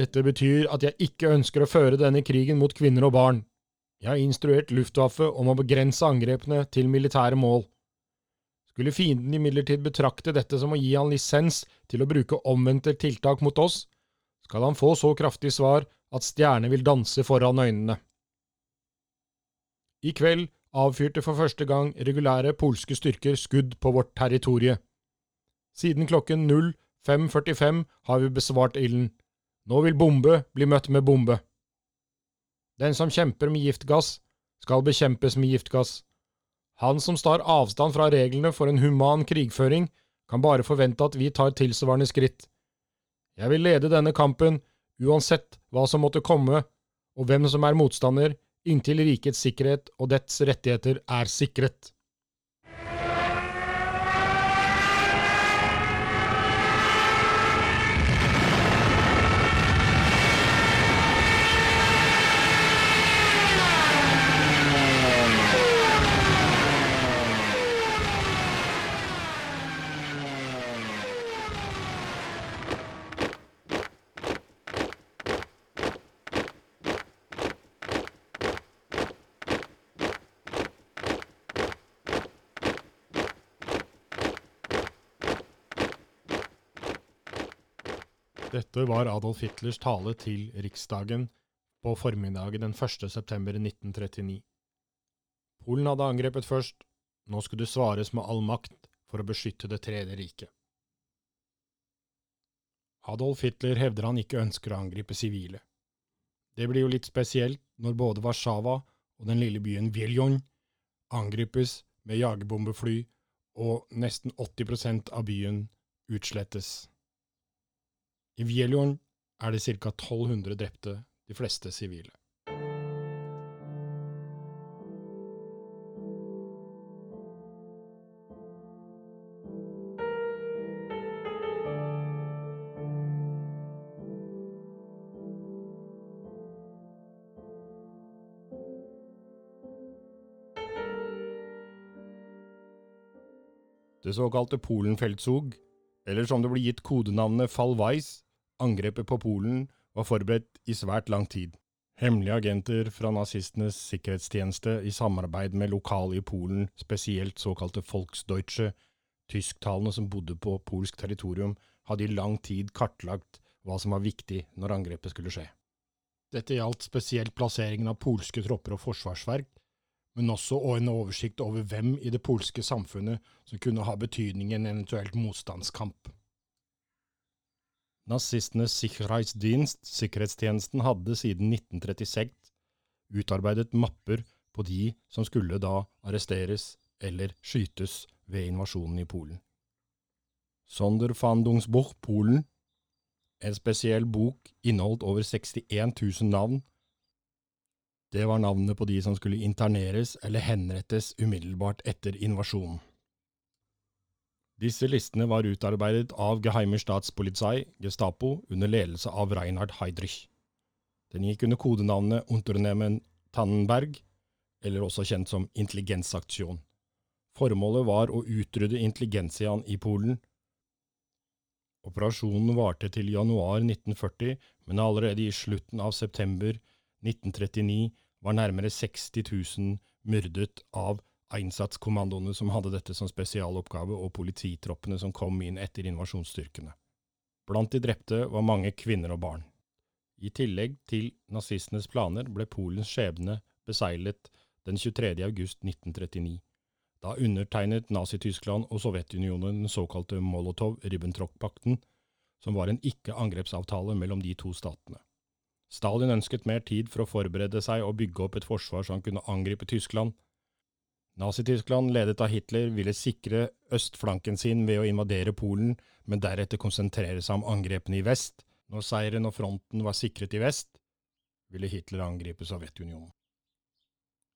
Dette betyr at jeg ikke ønsker å føre denne krigen mot kvinner og barn. Jeg har instruert Luftwaffe om å begrense angrepene til militære mål. Skulle fienden imidlertid betrakte dette som å gi han lisens til å bruke omvendte tiltak mot oss, skal han få så kraftig svar at stjerner vil danse foran øynene. I kveld avfyrte for første gang regulære polske styrker skudd på vårt territorie. Siden klokken 05.45 har vi besvart ilden. Nå vil bombe bli møtt med bombe. Den som kjemper med giftgass, skal bekjempes med giftgass. Han som tar avstand fra reglene for en human krigføring, kan bare forvente at vi tar tilsvarende skritt. Jeg vil lede denne kampen, uansett hva som måtte komme, og hvem som er motstander, inntil rikets sikkerhet og dets rettigheter er sikret. Dette var Adolf Hitlers tale til Riksdagen på formiddagen den 1. september 1939. Polen hadde angrepet først, nå skulle det svares med all makt for å beskytte Det tredje riket. Adolf Hitler hevder han ikke ønsker å angripe sivile. Det blir jo litt spesielt når både Warszawa og den lille byen Viljon angripes med jagerbombefly, og nesten 80% av byen utslettes. I Vieljorn er det ca. 1200 drepte, de fleste sivile. Det såkalte Polenfeltzug, eller som det blir gitt kodenavnet Fall Angrepet på Polen var forberedt i svært lang tid. Hemmelige agenter fra nazistenes sikkerhetstjeneste i samarbeid med lokale i Polen, spesielt såkalte Volksdeutsche, tysktalende som bodde på polsk territorium, hadde i lang tid kartlagt hva som var viktig når angrepet skulle skje. Dette gjaldt spesielt plasseringen av polske tropper og forsvarsverk, men også en oversikt over hvem i det polske samfunnet som kunne ha betydning i en eventuelt motstandskamp. Nazistenes Sicherheitsdienst, sikkerhetstjenesten, hadde siden 1936 utarbeidet mapper på de som skulle da arresteres eller skytes ved invasjonen i Polen. Sonderfandungsbuch Polen, en spesiell bok, inneholdt over 61 000 navn. Det var navnene på de som skulle interneres eller henrettes umiddelbart etter invasjonen. Disse listene var utarbeidet av Geheime Staatspolizei, Gestapo, under ledelse av Reinhard Heydrich. Den gikk under kodenavnet Unternehmen Tannenberg, eller også kjent som Intelligensaksjon. Formålet var å utrydde intelligensiaen i Polen. Operasjonen varte til januar 1940, men allerede i slutten av september 1939 var nærmere 60 000 myrdet av innsatskommandoene som hadde dette som spesialoppgave, og polititroppene som kom inn etter invasjonsstyrkene. Blant de drepte var mange kvinner og barn. I tillegg til nazistenes planer ble Polens skjebne beseilet den 23. august 1939. Da undertegnet Nazi-Tyskland og Sovjetunionen den såkalte Molotov-Ribbentrop-pakten, som var en ikke-angrepsavtale mellom de to statene. Stalin ønsket mer tid for å forberede seg og bygge opp et forsvar som kunne angripe Tyskland, Nazi-Tyskland, ledet av Hitler, ville sikre østflanken sin ved å invadere Polen, men deretter konsentrere seg om angrepene i vest. Når seieren og fronten var sikret i vest, ville Hitler angripe Sovjetunionen.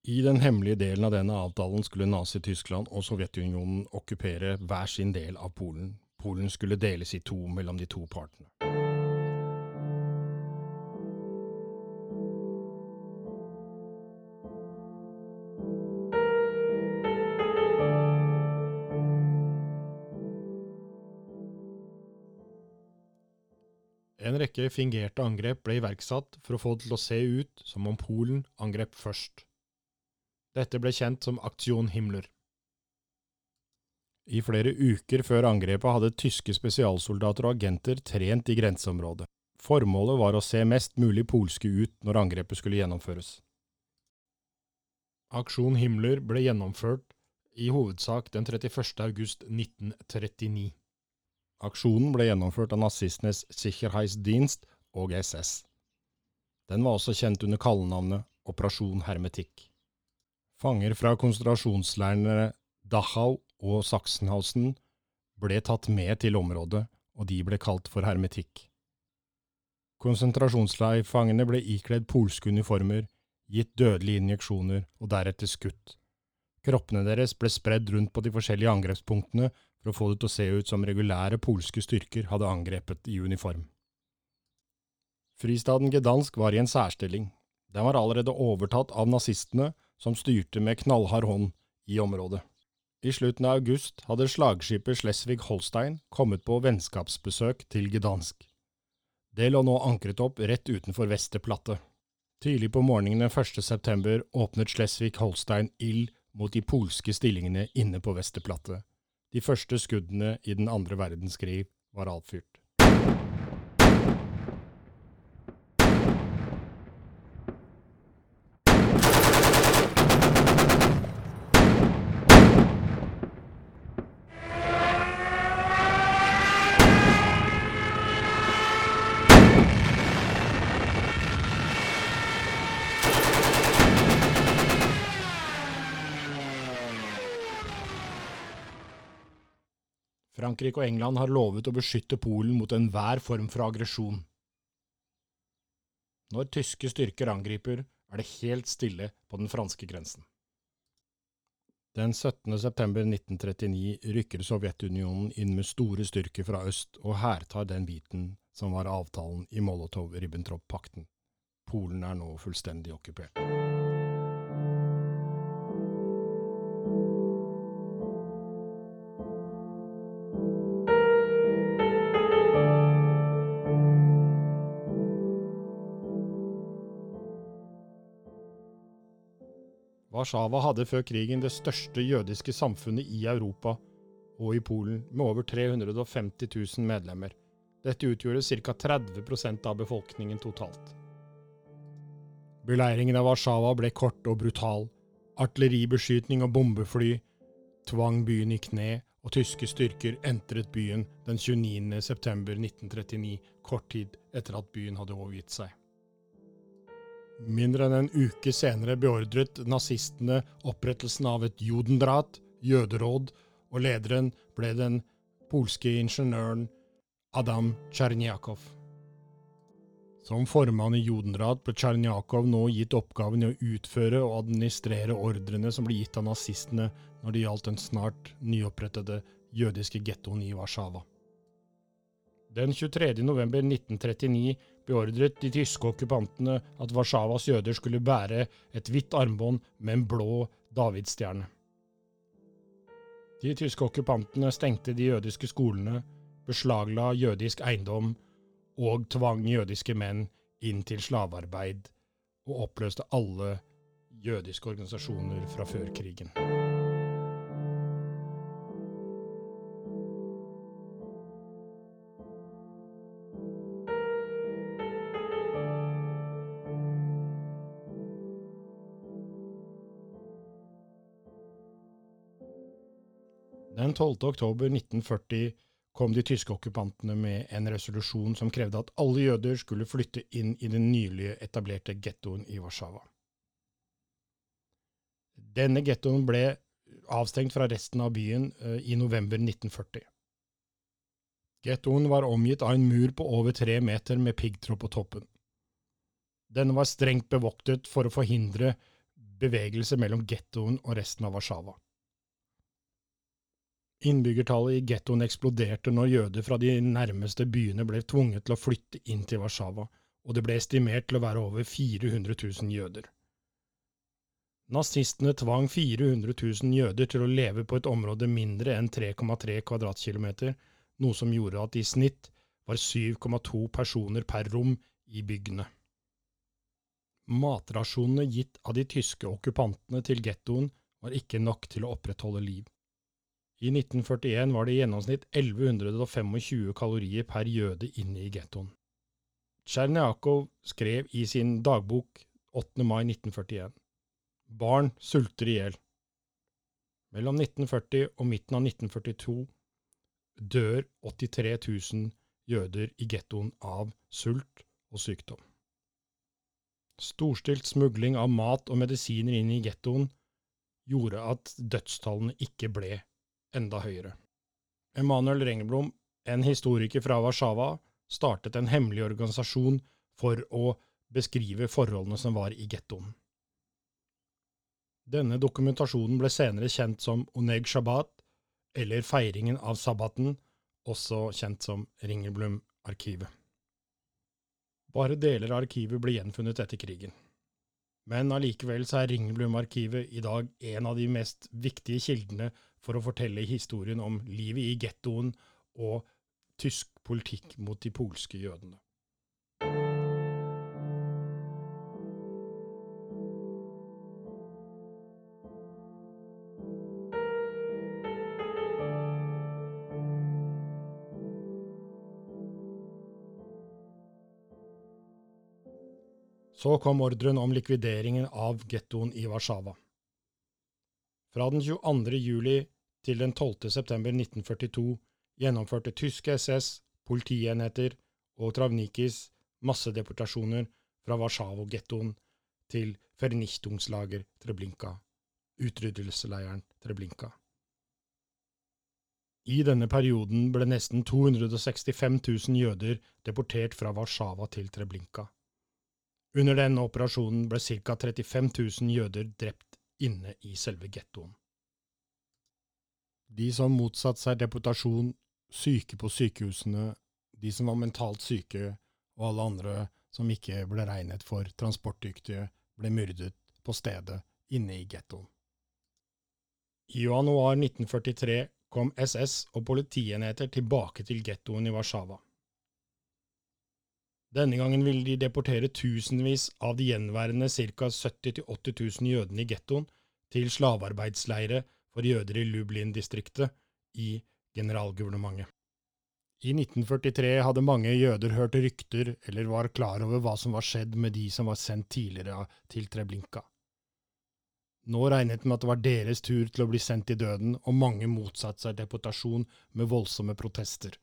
I den hemmelige delen av denne avtalen skulle Nazi-Tyskland og Sovjetunionen okkupere hver sin del av Polen. Polen skulle deles i to mellom de to partene. En rekke fingerte angrep ble iverksatt for å få det til å se ut som om Polen angrep først. Dette ble kjent som Aktion Himmler. I flere uker før angrepet hadde tyske spesialsoldater og agenter trent i grenseområdet. Formålet var å se mest mulig polske ut når angrepet skulle gjennomføres. Aksjon Himmler ble gjennomført i hovedsak den 31. august 1939. Aksjonen ble gjennomført av nazistenes Sicherheitsdienst og SS. Den var også kjent under kallenavnet Operasjon Hermetikk. Fanger fra konsentrasjonsleirene Dachau og Sachsenhausen ble tatt med til området, og de ble kalt for hermetikk. Konsentrasjonsleirfangene ble ikledd polske uniformer, gitt dødelige injeksjoner og deretter skutt. Kroppene deres ble spredd rundt på de forskjellige angrepspunktene for å få det til å se ut som regulære polske styrker hadde angrepet i uniform. Fristaden Gdansk var i en særstilling. Den var allerede overtatt av nazistene, som styrte med knallhard hånd i området. I slutten av august hadde slagskipet Slesvig-Holstein kommet på vennskapsbesøk til Gdansk. Det lå nå ankret opp rett utenfor Vesterplatte. Tidlig på morgenen den 1. september åpnet Slesvig-Holstein ild mot de polske stillingene inne på Vesterplatte. De første skuddene i den andre verdenskrig var avfyrt. Frankrike og England har lovet å beskytte Polen mot enhver form for aggresjon. Når tyske styrker angriper, er det helt stille på den franske grensen. Den 17. september 1939 rykker Sovjetunionen inn med store styrker fra øst og hærtar den biten som var avtalen i Molotov-Ribbentrop-pakten. Polen er nå fullstendig okkupert. Warszawa hadde før krigen det største jødiske samfunnet i Europa og i Polen, med over 350 000 medlemmer. Dette utgjorde ca. 30% av befolkningen totalt. Beleiringen av Warszawa ble kort og brutal. Artilleribeskytning og bombefly tvang byen i kne, og tyske styrker entret byen den 29. september 1939, kort tid etter at byen hadde overgitt seg. Mindre enn en uke senere beordret nazistene opprettelsen av et jodendrat, jøderåd, og lederen ble den polske ingeniøren Adam Tsjernjakov. Som formann i Judenrat ble Tsjernjakov nå gitt oppgaven i å utføre og administrere ordrene som ble gitt av nazistene når det gjaldt den snart nyopprettede jødiske gettoen i Warszawa. Den 23. november 1939 beordret de tyske okkupantene at Warszawas jøder skulle bære et hvitt armbånd med en blå davidsstjerne. De tyske okkupantene stengte de jødiske skolene, beslagla jødisk eiendom og tvang jødiske menn inn til slavearbeid, og oppløste alle jødiske organisasjoner fra før krigen. Den 12. oktober 1940 kom de tyske okkupantene med en resolusjon som krevde at alle jøder skulle flytte inn i den nylig etablerte gettoen i Warszawa. Denne gettoen ble avstengt fra resten av byen uh, i november 1940. Gettoen var omgitt av en mur på over tre meter med piggtråd på toppen. Denne var strengt bevoktet for å forhindre bevegelse mellom gettoen og resten av Warszawa. Innbyggertallet i gettoen eksploderte når jøder fra de nærmeste byene ble tvunget til å flytte inn til Warszawa, og det ble estimert til å være over 400 000 jøder. Nazistene tvang 400 000 jøder til å leve på et område mindre enn 3,3 kvadratkilometer, noe som gjorde at i snitt var 7,2 personer per rom i byggene. Matrasjonene gitt av de tyske okkupantene til gettoen var ikke nok til å opprettholde liv. I 1941 var det i gjennomsnitt 1125 kalorier per jøde inne i gettoen. Tsjernjakov skrev i sin dagbok 8. mai 1941 Barn sulter i hjel. Mellom 1940 og midten av 1942 dør 83 000 jøder i gettoen av sult og sykdom. Storstilt smugling av mat og medisiner inn i gettoen gjorde at dødstallene ikke ble enda høyere. Emanuel Rengelblom, en historiker fra Warszawa, startet en hemmelig organisasjon for å beskrive forholdene som var i gettoen. Denne dokumentasjonen ble senere kjent som Oneg Shabbat, eller feiringen av sabbaten, også kjent som Ringelblom-arkivet. Bare deler av arkivet ble gjenfunnet etter krigen. Men allikevel så er Ringelblum-arkivet i dag en av de mest viktige kildene for å fortelle historien om livet i gettoen og tysk politikk mot de polske jødene. Så kom ordren om likvideringen av gettoen i Warszawa. Fra den 22. juli til den 12. september 1942 gjennomførte tyske SS, politienheter og Travnikis massedeportasjoner fra Warszawa-gettoen til Fernichtungslager Treblinka, utryddelsesleiren Treblinka. I denne perioden ble nesten 265 000 jøder deportert fra Warszawa til Treblinka. Under denne operasjonen ble ca. 35 000 jøder drept inne i selve gettoen. De som motsatte seg deportasjon, syke på sykehusene, de som var mentalt syke, og alle andre som ikke ble regnet for transportdyktige, ble myrdet på stedet inne i gettoen. I januar 1943 kom SS og politienheter tilbake til gettoen i Warszawa. Denne gangen ville de deportere tusenvis av de gjenværende ca. 70 000–80 000 jødene i gettoen til slavearbeidsleire for jøder i Lublin-distriktet i generalguvernementet. I 1943 hadde mange jøder hørt rykter eller var klar over hva som var skjedd med de som var sendt tidligere til Treblinka. Nå regnet med at det var deres tur til å bli sendt til døden, og mange motsatte seg deportasjon med voldsomme protester.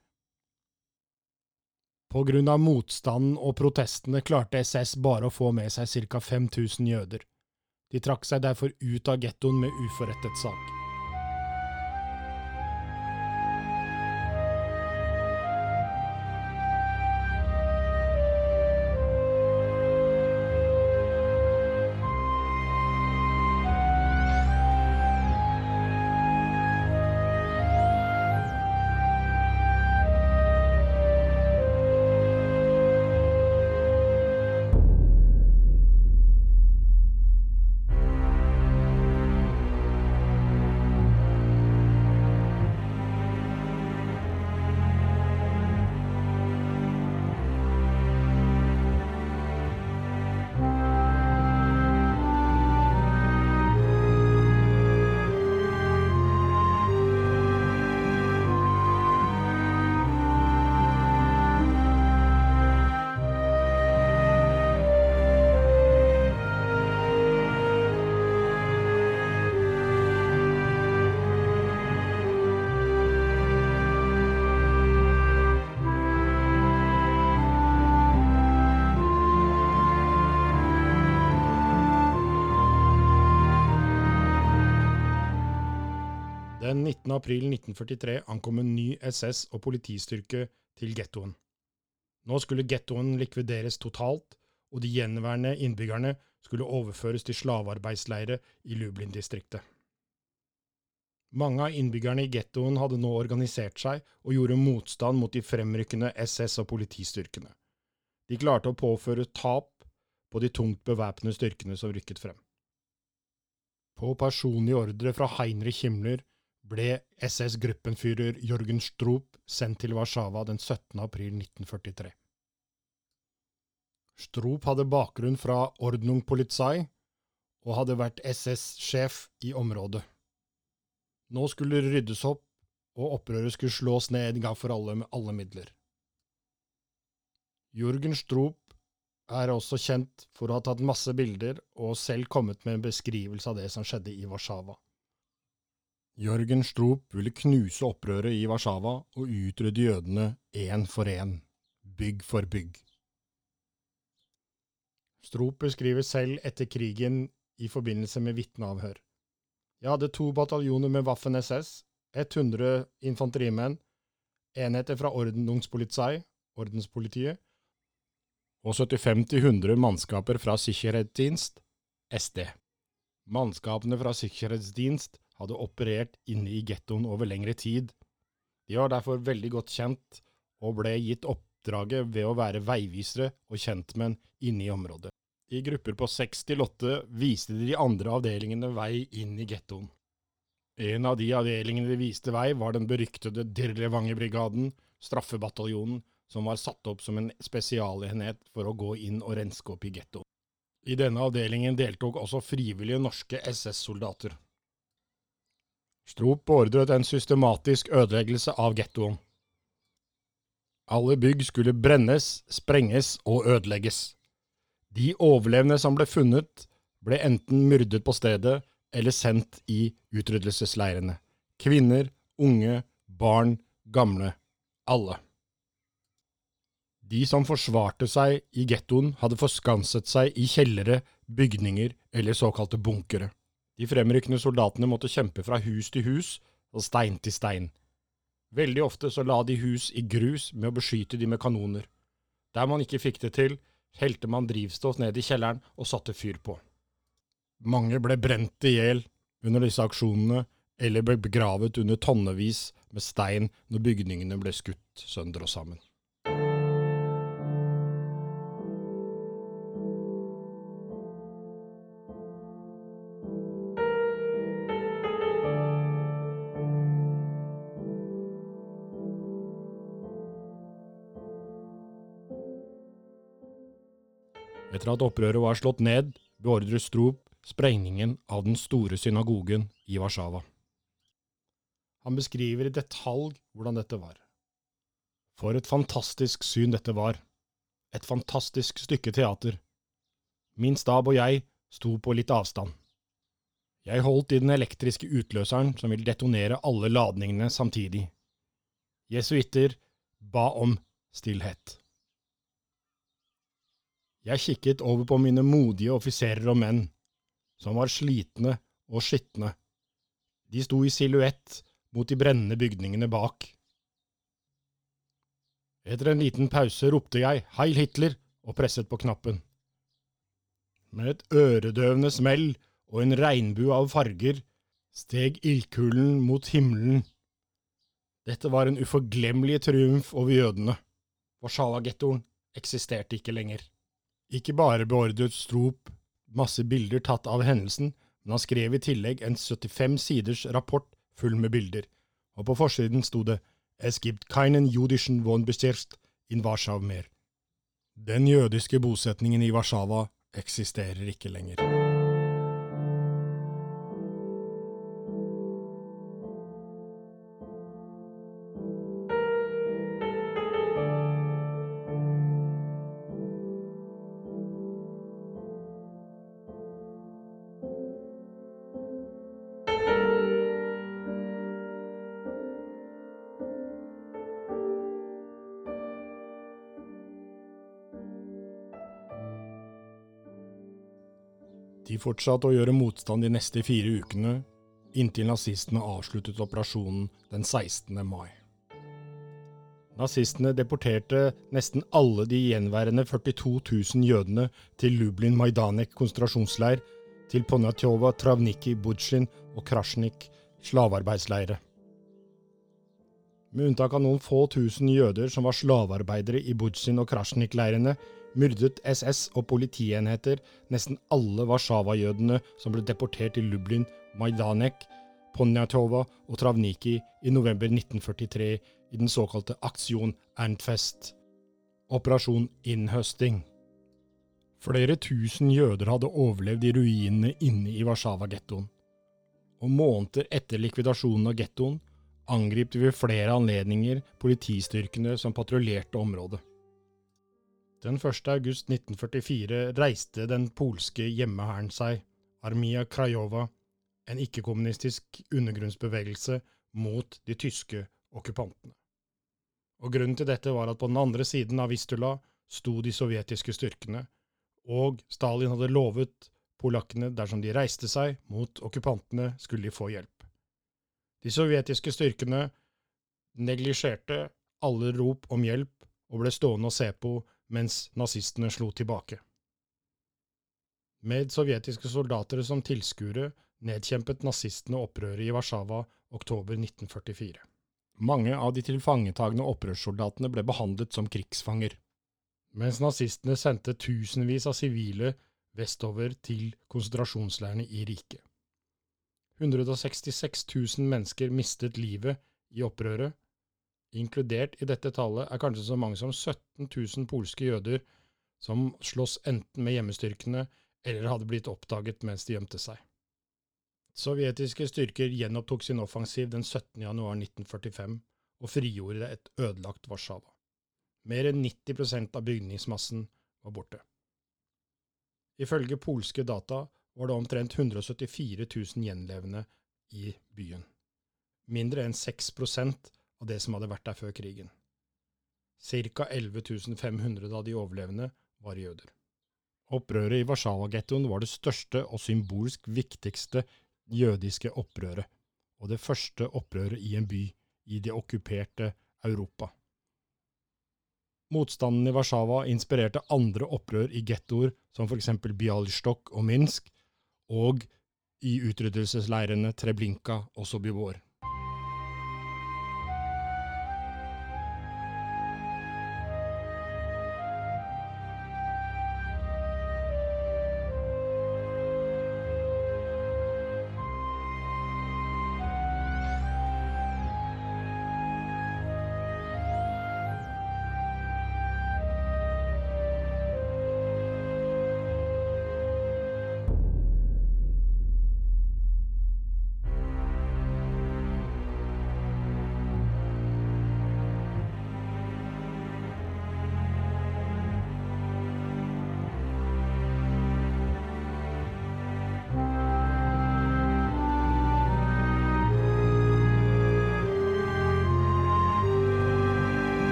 Av motstanden og protestene klarte SS bare å få med seg ca. 5000 jøder. De trakk seg derfor ut av gettoen med uforrettet sak. Den 19. april 1943 ankom en ny SS- og politistyrke til gettoen. Nå skulle gettoen likvideres totalt, og de gjenværende innbyggerne skulle overføres til slavearbeidsleire i Lublin-distriktet. Mange av innbyggerne i gettoen hadde nå organisert seg og gjorde motstand mot de fremrykkende SS- og politistyrkene. De klarte å påføre tap på de tungt bevæpnede styrkene som rykket frem. På personlig ordre fra Heinrich Himmler ble SS-gruppenführer Jørgen Stroop sendt til Warszawa den 17. april 1943. Stroop hadde bakgrunn fra Ordnung Polizei og hadde vært SS-sjef i området. Nå skulle det ryddes opp, og opprøret skulle slås ned en gang for alle med alle midler. Jørgen Stroop er også kjent for å ha tatt masse bilder og selv kommet med en beskrivelse av det som skjedde i Warszawa. Jørgen Stroop ville knuse opprøret i Warszawa og utrydde jødene én for én, bygg for bygg. Stroop beskriver selv etter krigen i forbindelse med vitneavhør. Jeg hadde to bataljoner med Waffen-SS, 100 infanterimenn, enheter fra Ordnungspolizei, ordenspolitiet, og 75-100 mannskaper fra Sicherhetsdienst, SD. Mannskapene fra Sicherhetsdienst hadde operert inne i gettoen over lengre tid. De var derfor veldig godt kjent, og ble gitt oppdraget ved å være veivisere og kjentmenn inne i området. I grupper på seks til åtte viste de de andre avdelingene vei inn i gettoen. En av de avdelingene de viste vei, var den beryktede Dirlevanger-brigaden, straffebataljonen, som var satt opp som en spesialenhet for å gå inn og renske opp i gettoen. I denne avdelingen deltok også frivillige norske SS-soldater. Strop beordret en systematisk ødeleggelse av gettoen. Alle bygg skulle brennes, sprenges og ødelegges. De overlevende som ble funnet, ble enten myrdet på stedet eller sendt i utryddelsesleirene. Kvinner, unge, barn, gamle. Alle. De som forsvarte seg i gettoen, hadde forskanset seg i kjellere, bygninger eller såkalte bunkere. De fremrykkende soldatene måtte kjempe fra hus til hus og stein til stein. Veldig ofte så la de hus i grus med å beskyte de med kanoner. Der man ikke fikk det til, helte man drivstoff ned i kjelleren og satte fyr på. Mange ble brent i hjel under disse aksjonene, eller ble begravet under tonnevis med stein når bygningene ble skutt sønder og sammen. At opprøret var slått ned, beordret Strop sprengningen av den store synagogen i Warszawa. Han beskriver i detalj hvordan dette var. For et fantastisk syn dette var. Et fantastisk stykke teater. Min stab og jeg sto på litt avstand. Jeg holdt i den elektriske utløseren som ville detonere alle ladningene samtidig. Jesuitter ba om stillhet. Jeg kikket over på mine modige offiserer og menn, som var slitne og skitne. De sto i silhuett mot de brennende bygningene bak. Etter en liten pause ropte jeg Heil Hitler og presset på knappen. Med et øredøvende smell og en regnbue av farger steg ildkulen mot himmelen. Dette var en uforglemmelig triumf over jødene. Warszawa-gettoen eksisterte ikke lenger. Ikke bare beordret Strop masse bilder tatt av hendelsen, men han skrev i tillegg en 75 siders rapport full med bilder, og på forsiden sto det Es gibt keinen judischen Wohnbestirst in Warschau mer. Den jødiske bosetningen i Warszawa eksisterer ikke lenger. Fortsatte å gjøre motstand de neste fire ukene, inntil nazistene avsluttet operasjonen den 16. mai. Nazistene deporterte nesten alle de gjenværende 42 000 jødene til Lublin Majdanek konsentrasjonsleir, til Ponjatjova, Travniki, Budsjin og Krasjnik slavearbeidsleire. Med unntak av noen få tusen jøder som var slavearbeidere i Budsjin og Krasjnik-leirene, myrdet SS og politienheter nesten alle Warszawa-jødene som ble deportert til Lublin, Majdanek, Ponyatova og Travniki i november 1943 i den såkalte Aksjon Ernstfest, operasjon innhøsting. Flere tusen jøder hadde overlevd i ruinene inne i Warszawa-gettoen. Og måneder etter likvidasjonen av gettoen angrep de ved flere anledninger politistyrkene som patruljerte området. Den 1. august 1944 reiste den polske hjemmehæren seg, Armia Krajova, en ikke-kommunistisk undergrunnsbevegelse mot de tyske okkupantene. Og Grunnen til dette var at på den andre siden av Vistula sto de sovjetiske styrkene, og Stalin hadde lovet polakkene dersom de reiste seg mot okkupantene, skulle de få hjelp. De sovjetiske styrkene neglisjerte alle rop om hjelp og ble stående og se på mens nazistene slo tilbake. Med sovjetiske soldater som tilskuere nedkjempet nazistene opprøret i Warszawa oktober 1944. Mange av de tilfangetagne opprørssoldatene ble behandlet som krigsfanger mens nazistene sendte tusenvis av sivile vestover til konsentrasjonsleirene i riket. 166 000 mennesker mistet livet i opprøret. Inkludert i dette tallet er kanskje så mange som 17 000 polske jøder som sloss enten med hjemmestyrkene eller hadde blitt oppdaget mens de gjemte seg. Sovjetiske styrker gjenopptok sin offensiv den 17. januar 1945 og frigjorde et ødelagt Warszawa. Mer enn 90% av bygningsmassen var borte. Ifølge polske data var det omtrent 174 000 gjenlevende i byen. Mindre enn 6% av det som hadde vært der før krigen. Ca. 11 500 av de overlevende var jøder. Opprøret i Warszawa-gettoen var det største og symbolsk viktigste jødiske opprøret, og det første opprøret i en by i det okkuperte Europa. Motstanden i Warszawa inspirerte andre opprør i gettoer, som eksempel Bialystok og Minsk, og i utryddelsesleirene Treblinka og Sobibor.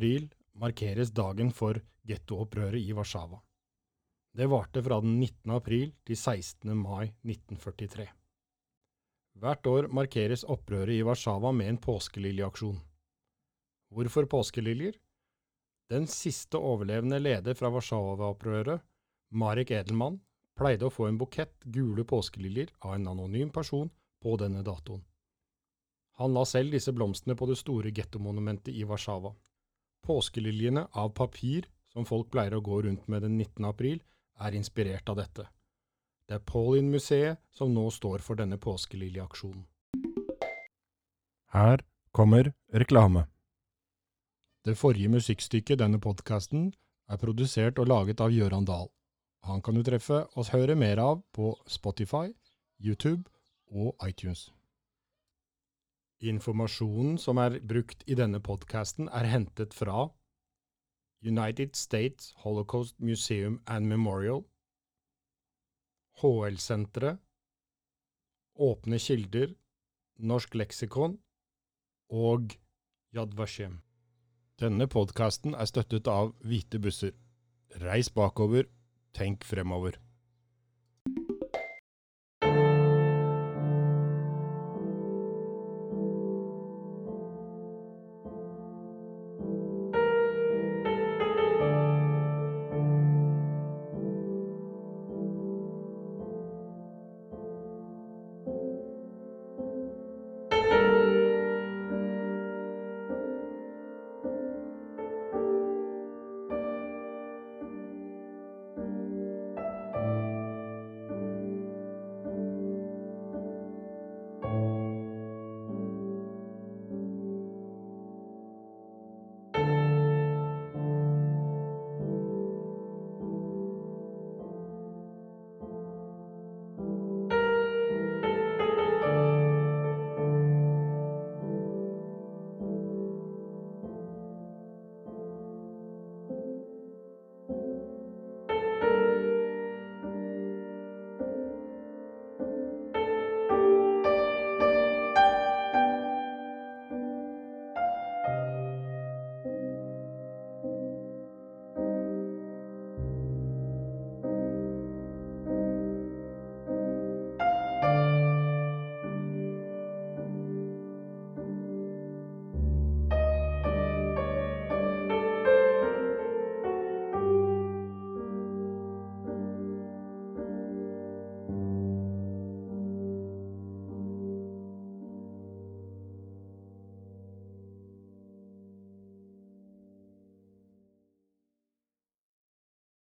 April markeres dagen for gettoopprøret i Warszawa. Det varte fra den 19. april til 16. mai 1943. Hvert år markeres opprøret i Warszawa med en påskeliljeaksjon. Hvorfor påskeliljer? Den siste overlevende leder fra Warszawa-opprøret, Marek Edelmann, pleide å få en bukett gule påskeliljer av en anonym person på denne datoen. Han la selv disse blomstene på det store gettomonumentet i Warszawa. Påskeliljene av papir, som folk pleier å gå rundt med den 19. april, er inspirert av dette. Det er Paulin-museet som nå står for denne påskeliljeaksjonen. Her kommer reklame. Det forrige musikkstykket denne podkasten er produsert og laget av Gøran Dahl. Han kan du treffe og høre mer av på Spotify, YouTube og iTunes. Informasjonen som er brukt i denne podkasten, er hentet fra United States Holocaust Museum and Memorial, HL-senteret, Åpne kilder, Norsk leksikon og Yad Vashem. Denne podkasten er støttet av Hvite busser. Reis bakover, tenk fremover.